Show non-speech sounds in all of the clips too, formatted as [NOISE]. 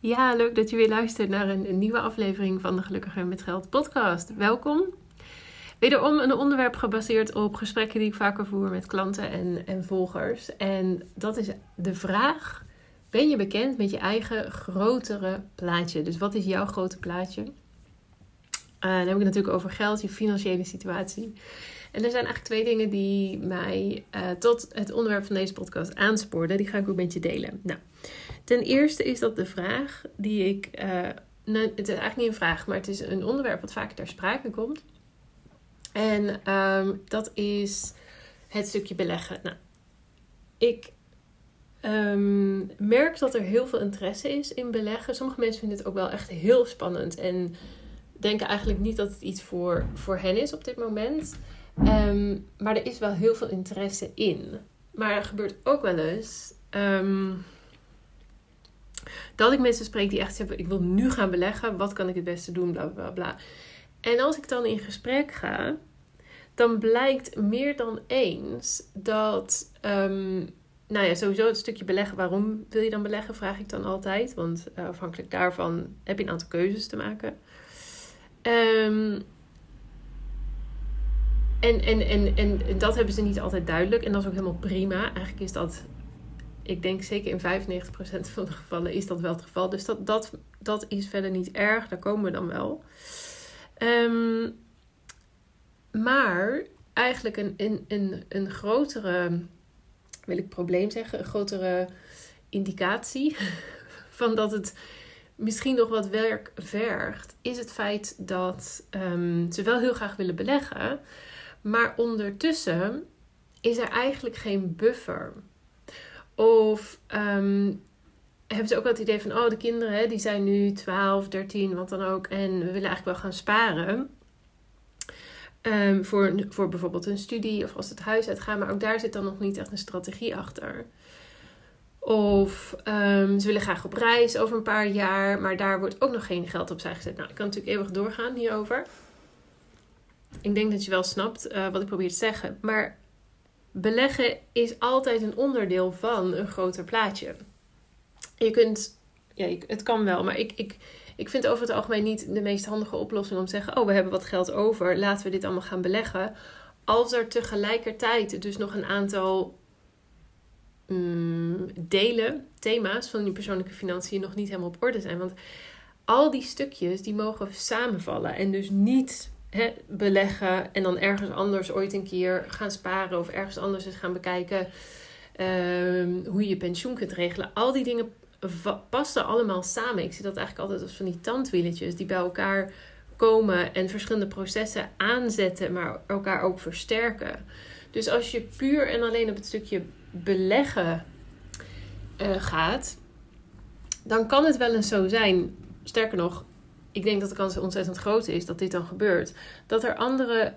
Ja, leuk dat je weer luistert naar een, nieuwe aflevering van de Gelukkiger met Geld podcast. Welkom. Wederom een onderwerp gebaseerd op gesprekken die ik vaker voer met klanten en, en volgers. En dat is de vraag: ben je bekend met je eigen grotere plaatje? Dus wat is jouw grote plaatje? Uh, dan heb ik het natuurlijk over geld, je financiële situatie. En er zijn eigenlijk twee dingen die mij uh, tot het onderwerp van deze podcast aanspoorden. Die ga ik ook met je delen. Nou, ten eerste is dat de vraag die ik. Uh, nou, het is eigenlijk niet een vraag, maar het is een onderwerp wat vaak ter sprake komt. En um, dat is het stukje beleggen. Nou, ik um, merk dat er heel veel interesse is in beleggen. Sommige mensen vinden het ook wel echt heel spannend en denken eigenlijk niet dat het iets voor, voor hen is op dit moment. Um, maar er is wel heel veel interesse in. Maar er gebeurt ook wel eens dat ik mensen spreek die echt zeggen: Ik wil nu gaan beleggen, wat kan ik het beste doen? Bla bla bla. En als ik dan in gesprek ga, dan blijkt meer dan eens dat. Um, nou ja, sowieso het stukje beleggen. Waarom wil je dan beleggen? Vraag ik dan altijd. Want uh, afhankelijk daarvan heb je een aantal keuzes te maken. Um, en, en, en, en dat hebben ze niet altijd duidelijk. En dat is ook helemaal prima. Eigenlijk is dat, ik denk zeker in 95% van de gevallen is dat wel het geval. Dus dat, dat, dat is verder niet erg. Daar komen we dan wel. Um, maar eigenlijk een, een, een, een grotere, wil ik probleem zeggen, een grotere indicatie [LAUGHS] van dat het misschien nog wat werk vergt, is het feit dat um, ze wel heel graag willen beleggen, maar ondertussen is er eigenlijk geen buffer. Of um, hebben ze ook wel het idee van, oh, de kinderen die zijn nu 12, 13, wat dan ook, en we willen eigenlijk wel gaan sparen. Um, voor, voor bijvoorbeeld een studie of als het huis uitgaan, maar ook daar zit dan nog niet echt een strategie achter. Of um, ze willen graag op reis over een paar jaar, maar daar wordt ook nog geen geld opzij gezet. Nou, ik kan natuurlijk eeuwig doorgaan hierover. Ik denk dat je wel snapt uh, wat ik probeer te zeggen. Maar beleggen is altijd een onderdeel van een groter plaatje. Je kunt, ja, het kan wel, maar ik, ik, ik vind over het algemeen niet de meest handige oplossing om te zeggen: Oh, we hebben wat geld over, laten we dit allemaal gaan beleggen. Als er tegelijkertijd dus nog een aantal mm, delen, thema's van die persoonlijke financiën nog niet helemaal op orde zijn. Want al die stukjes die mogen samenvallen en dus niet beleggen en dan ergens anders ooit een keer gaan sparen of ergens anders eens gaan bekijken um, hoe je je pensioen kunt regelen. Al die dingen passen allemaal samen. Ik zie dat eigenlijk altijd als van die tandwieletjes die bij elkaar komen en verschillende processen aanzetten, maar elkaar ook versterken. Dus als je puur en alleen op het stukje beleggen uh, gaat, dan kan het wel eens zo zijn. Sterker nog, ik denk dat de kans ontzettend groot is dat dit dan gebeurt. Dat er andere,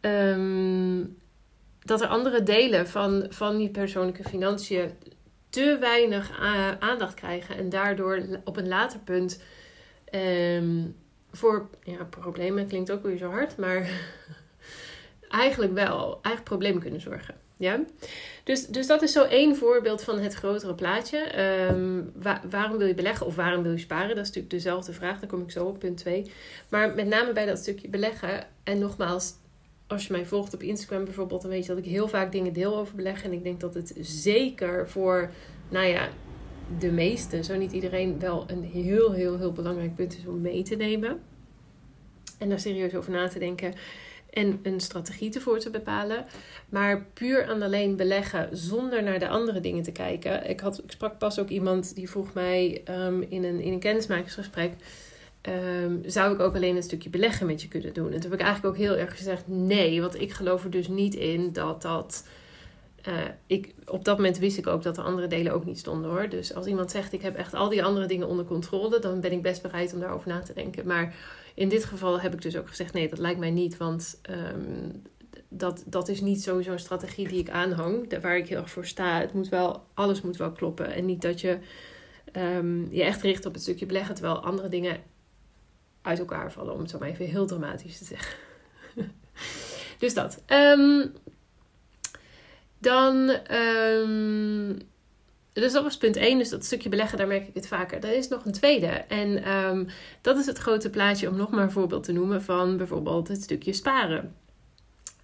um, dat er andere delen van, van die persoonlijke financiën te weinig aandacht krijgen. En daardoor op een later punt um, voor ja, problemen klinkt ook weer zo hard, maar [LAUGHS] eigenlijk wel, eigenlijk problemen kunnen zorgen. Ja? Dus, dus dat is zo één voorbeeld van het grotere plaatje. Um, waarom wil je beleggen of waarom wil je sparen? Dat is natuurlijk dezelfde vraag. Daar kom ik zo op, punt 2. Maar met name bij dat stukje beleggen. En nogmaals, als je mij volgt op Instagram bijvoorbeeld, dan weet je dat ik heel vaak dingen deel over beleggen. En ik denk dat het zeker voor, nou ja, de meeste, zo niet iedereen, wel een heel, heel, heel belangrijk punt is om mee te nemen. En daar serieus over na te denken en een strategie ervoor te bepalen. Maar puur en alleen beleggen zonder naar de andere dingen te kijken. Ik, had, ik sprak pas ook iemand die vroeg mij um, in, een, in een kennismakingsgesprek. Um, zou ik ook alleen een stukje beleggen met je kunnen doen? En toen heb ik eigenlijk ook heel erg gezegd nee, want ik geloof er dus niet in dat dat. Uh, ik, op dat moment wist ik ook dat de andere delen ook niet stonden hoor. Dus als iemand zegt ik heb echt al die andere dingen onder controle, dan ben ik best bereid om daarover na te denken. Maar in dit geval heb ik dus ook gezegd: nee, dat lijkt mij niet. Want um, dat, dat is niet sowieso een strategie die ik aanhang, waar ik heel erg voor sta. Het moet wel, alles moet wel kloppen. En niet dat je um, je echt richt op het stukje beleggen, terwijl andere dingen uit elkaar vallen, om het zo maar even heel dramatisch te zeggen. [LAUGHS] dus dat. Um, dan dus dat was punt 1. Dus dat stukje beleggen, daar merk ik het vaker. Er is nog een tweede. En ehm, dat is het grote plaatje, om nog maar een voorbeeld te noemen van bijvoorbeeld het stukje sparen.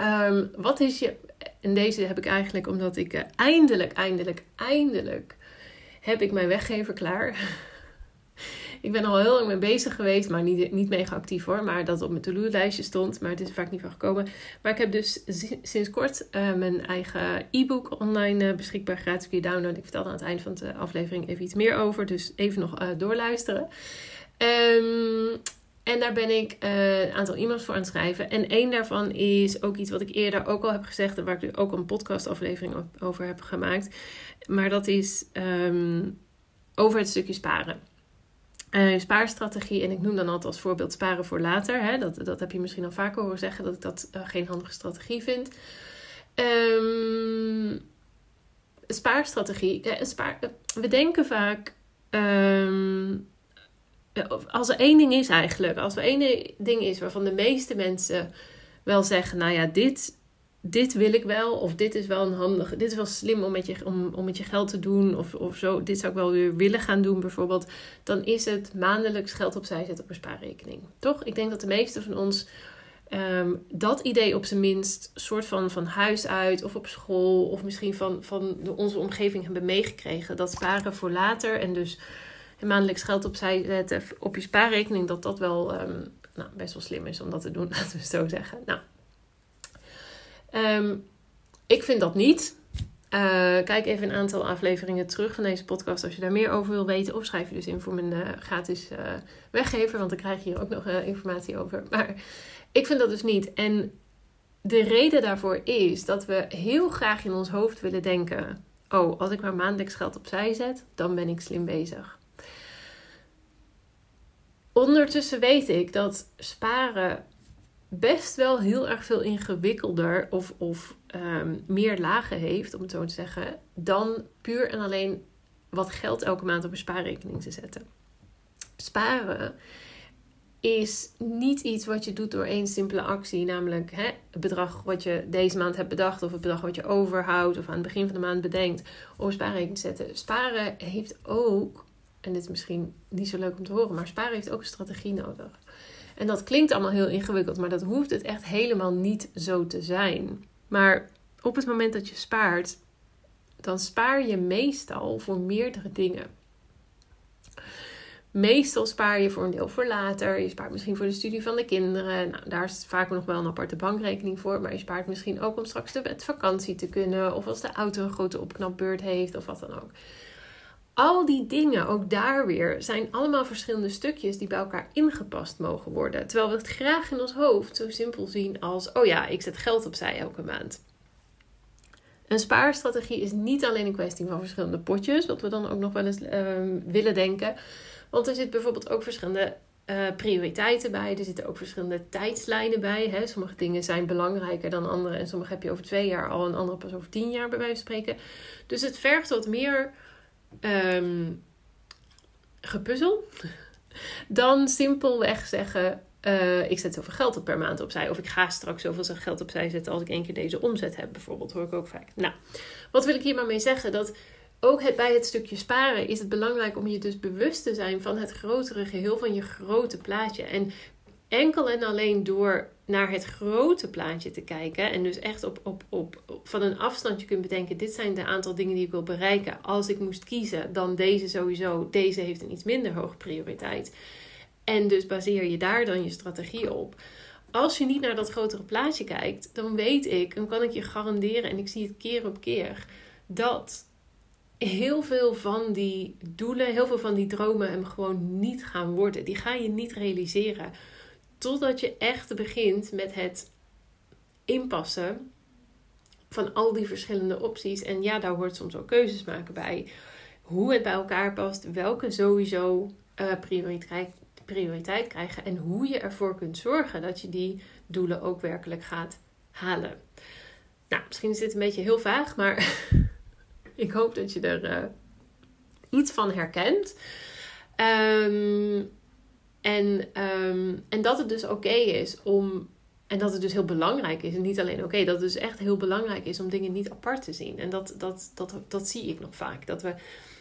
Um, wat is je. En deze heb ik eigenlijk omdat ik uh, eindelijk, eindelijk, eindelijk. heb ik mijn weggever klaar. Ik ben al heel lang mee bezig geweest, maar niet, niet mega actief hoor. Maar dat op mijn to-do-lijstje stond. Maar het is vaak niet van gekomen. Maar ik heb dus sinds kort uh, mijn eigen e-book online uh, beschikbaar. Gratis kun je downloaden. Ik vertel aan het eind van de aflevering even iets meer over. Dus even nog doorluisteren. Um, en daar ben ik een aantal e-mails voor aan het schrijven. En één daarvan is ook iets wat ik eerder ook al heb gezegd. En waar ik ook een podcastaflevering over heb gemaakt. Maar dat is um, over het stukje sparen. Uh, spaarstrategie. En ik noem dan altijd als voorbeeld sparen voor later. Hè? Dat, dat heb je misschien al vaker horen zeggen. Dat ik dat uh, geen handige strategie vind. Um, spaarstrategie. Spaar, we denken vaak... Um, als er één ding is eigenlijk, als er één ding is waarvan de meeste mensen wel zeggen, nou ja, dit, dit wil ik wel, of dit is wel een handige, dit is wel slim om met je, om, om met je geld te doen, of, of zo, dit zou ik wel weer willen gaan doen bijvoorbeeld, dan is het maandelijks geld opzij zetten op een spaarrekening. Toch? Ik denk dat de meeste van ons um, dat idee op zijn minst soort van van huis uit of op school of misschien van, van onze omgeving hebben meegekregen. Dat sparen voor later en dus maandelijks geld opzij zetten op je spaarrekening, dat dat wel um, nou, best wel slim is om dat te doen, [LAUGHS] laten we zo zeggen. Nou, um, ik vind dat niet. Uh, kijk even een aantal afleveringen terug van deze podcast als je daar meer over wil weten. Of schrijf je dus in voor mijn uh, gratis uh, weggever, want dan krijg je hier ook nog informatie over. [LAUGHS] Maar ik vind dat dus niet. En de reden daarvoor is dat we heel graag in ons hoofd willen denken: oh, als ik maar maandelijks geld opzij zet, dan ben ik slim bezig. Ondertussen weet ik dat sparen best wel heel erg veel ingewikkelder of, of um, meer lagen heeft, om het zo te zeggen, dan puur en alleen wat geld elke maand op een spaarrekening te zetten. Sparen is niet iets wat je doet door één simpele actie, namelijk hè, het bedrag wat je deze maand hebt bedacht of het bedrag wat je overhoudt of aan het begin van de maand bedenkt om een spaarrekening te zetten. Sparen heeft ook en dit is misschien niet zo leuk om te horen, maar sparen heeft ook een strategie nodig. En dat klinkt allemaal heel ingewikkeld, maar dat hoeft het echt helemaal niet zo te zijn. Maar op het moment dat je spaart, dan spaar je meestal voor meerdere dingen. Meestal spaar je voor een deel voor later. Je spaart misschien voor de studie van de kinderen. Nou, daar is vaak nog wel een aparte bankrekening voor. Maar je spaart misschien ook om straks met vakantie te kunnen. Of als de auto een grote opknapbeurt heeft of wat dan ook. Al die dingen, ook daar weer, zijn allemaal verschillende stukjes die bij elkaar ingepast mogen worden. Terwijl we het graag in ons hoofd zo simpel zien als: oh ja, ik zet geld opzij elke maand. Een spaarstrategie is niet alleen een kwestie van verschillende potjes, wat we dan ook nog wel eens ehm, willen denken. Want er zitten bijvoorbeeld ook verschillende uh, prioriteiten bij. Er zitten ook verschillende tijdslijnen bij. Hè. Sommige dingen zijn belangrijker dan andere. En sommige heb je over twee jaar al en andere pas over tien jaar bij wijze van spreken. Dus het vergt wat meer um, gepuzzel [LAUGHS] dan simpelweg zeggen: uh, ik zet zoveel geld op per maand opzij. Of ik ga straks zoveel geld opzij zetten als ik één keer deze omzet heb, bijvoorbeeld. Hoor ik ook vaak. Nou, wat wil ik hier maar mee zeggen? Dat ook bij het stukje sparen is het belangrijk om je dus bewust te zijn van het grotere geheel, van je grote plaatje. En enkel en alleen door naar het grote plaatje te kijken. En dus echt op, op, op, van een afstandje kunt bedenken: dit zijn de aantal dingen die ik wil bereiken. Als ik moest kiezen, dan deze sowieso. Deze heeft een iets minder hoge prioriteit. En dus baseer je daar dan je strategie op. Als je niet naar dat grotere plaatje kijkt, dan weet ik, dan kan ik je garanderen, en ik zie het keer op keer, dat heel veel van die doelen, heel veel van die dromen hem gewoon niet gaan worden. Die ga je niet realiseren Totdat je echt begint met het inpassen van al die verschillende opties. En ja, daar hoort soms ook keuzes maken bij. Hoe het bij elkaar past, welke sowieso uh, prioriteit, krijgen. En hoe je ervoor kunt zorgen dat je die doelen ook werkelijk gaat halen. Nou, misschien is dit een beetje heel vaag, maar [LAUGHS] ik hoop dat je er uh, iets van herkent. Um, en, um, en dat het dus oké is om En dat het dus heel belangrijk is. En niet alleen oké, dat het dus echt heel belangrijk is om dingen niet apart te zien. En dat, dat, dat, dat zie ik nog vaak. Dat we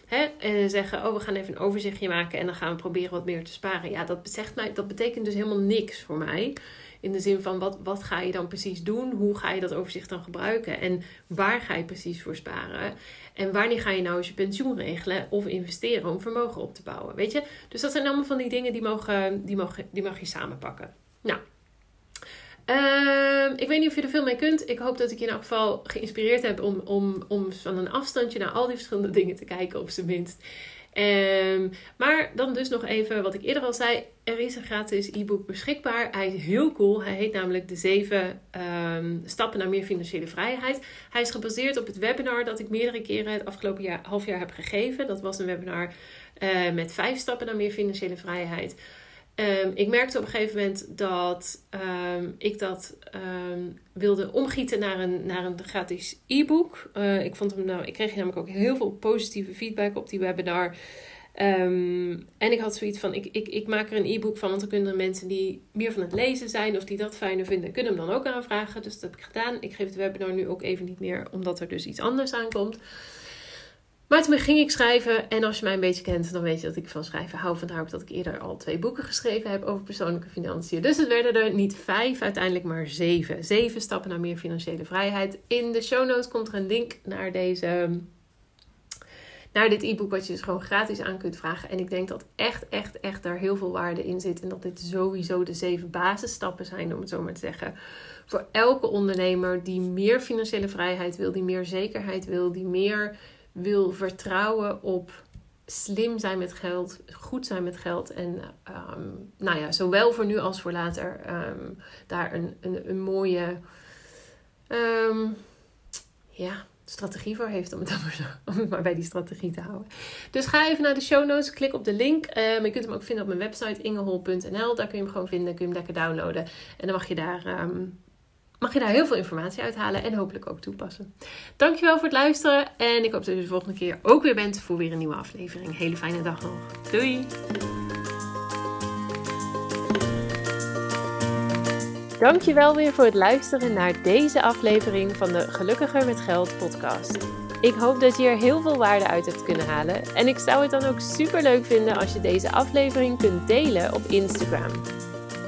hè, eh, zeggen, oh we gaan even een overzichtje maken en dan gaan we proberen wat meer te sparen. Ja, dat, zegt mij, dat betekent dus helemaal niks voor mij. In de zin van wat, wat ga je dan precies doen? Hoe ga je dat overzicht dan gebruiken? En waar ga je precies voor sparen? En wanneer ga je nou eens je pensioen regelen of investeren om vermogen op te bouwen? Weet je? Dus dat zijn allemaal van die dingen die, mogen, die, mogen, die mag je samenpakken. Nou, Ehm, ik weet niet of je er veel mee kunt. Ik hoop dat ik je in elk geval geïnspireerd heb om, om, om van een afstandje naar al die verschillende [LAUGHS] dingen te kijken, op zijn minst. Um, maar dan dus nog even wat ik eerder al zei. Er is een gratis e-book beschikbaar. Hij is heel cool. Hij heet namelijk de 7 ehm, stappen naar meer financiële vrijheid. Hij is gebaseerd op het webinar dat ik meerdere keren het afgelopen jaar, half jaar heb gegeven. Dat was een webinar uh, met 5 stappen naar meer financiële vrijheid. Um, ik merkte op een gegeven moment dat um, ik dat um, wilde omgieten naar een, naar een gratis e-book. Uh, ik, vond hem nou, ik kreeg namelijk ook heel veel positieve feedback op die webinar. en ik had zoiets van: ik, ik, ik maak er een e-book van, want dan kunnen mensen die meer van het lezen zijn of die dat fijner vinden, kunnen hem dan ook aanvragen. Dus dat heb ik gedaan. Ik geef het webinar nu ook even niet meer, omdat er dus iets anders aankomt. Maar toen ging ik schrijven. En als je mij een beetje kent, dan weet je dat ik van schrijven hou. Vandaar ook dat ik eerder al twee boeken geschreven heb over persoonlijke financiën. Dus het werden er niet vijf, uiteindelijk maar zeven. Zeven stappen naar meer financiële vrijheid. In de show notes komt er een link naar deze. Naar dit e-book, wat je dus gewoon gratis aan kunt vragen. En ik denk dat echt, echt, echt daar heel veel waarde in zit. En dat dit sowieso de zeven basisstappen zijn, om het zo maar te zeggen. Voor elke ondernemer die meer financiële vrijheid wil, die meer zekerheid wil, die meer wil vertrouwen op slim zijn met geld, goed zijn met geld. En um, nou ja, zowel voor nu als voor later um, daar een, een, een mooie um, ja, strategie voor heeft. Om het, [LAUGHS] maar, om maar bij die strategie te houden. Dus ga even naar de show notes, klik op de link. Je kunt hem ook vinden op mijn website ingehol.nl. Daar kun je hem gewoon vinden, kun je hem lekker downloaden. En dan mag je daar mag je daar heel veel informatie uithalen en hopelijk ook toepassen. Dankjewel voor het luisteren en ik hoop dat je de volgende keer ook weer bent voor weer een nieuwe aflevering. Hele fijne dag nog. Doei! Dankjewel weer voor het luisteren naar deze aflevering van de Gelukkiger met Geld podcast. Ik hoop dat je er heel veel waarde uit hebt kunnen halen en ik zou het dan ook super leuk vinden als je deze aflevering kunt delen op Instagram.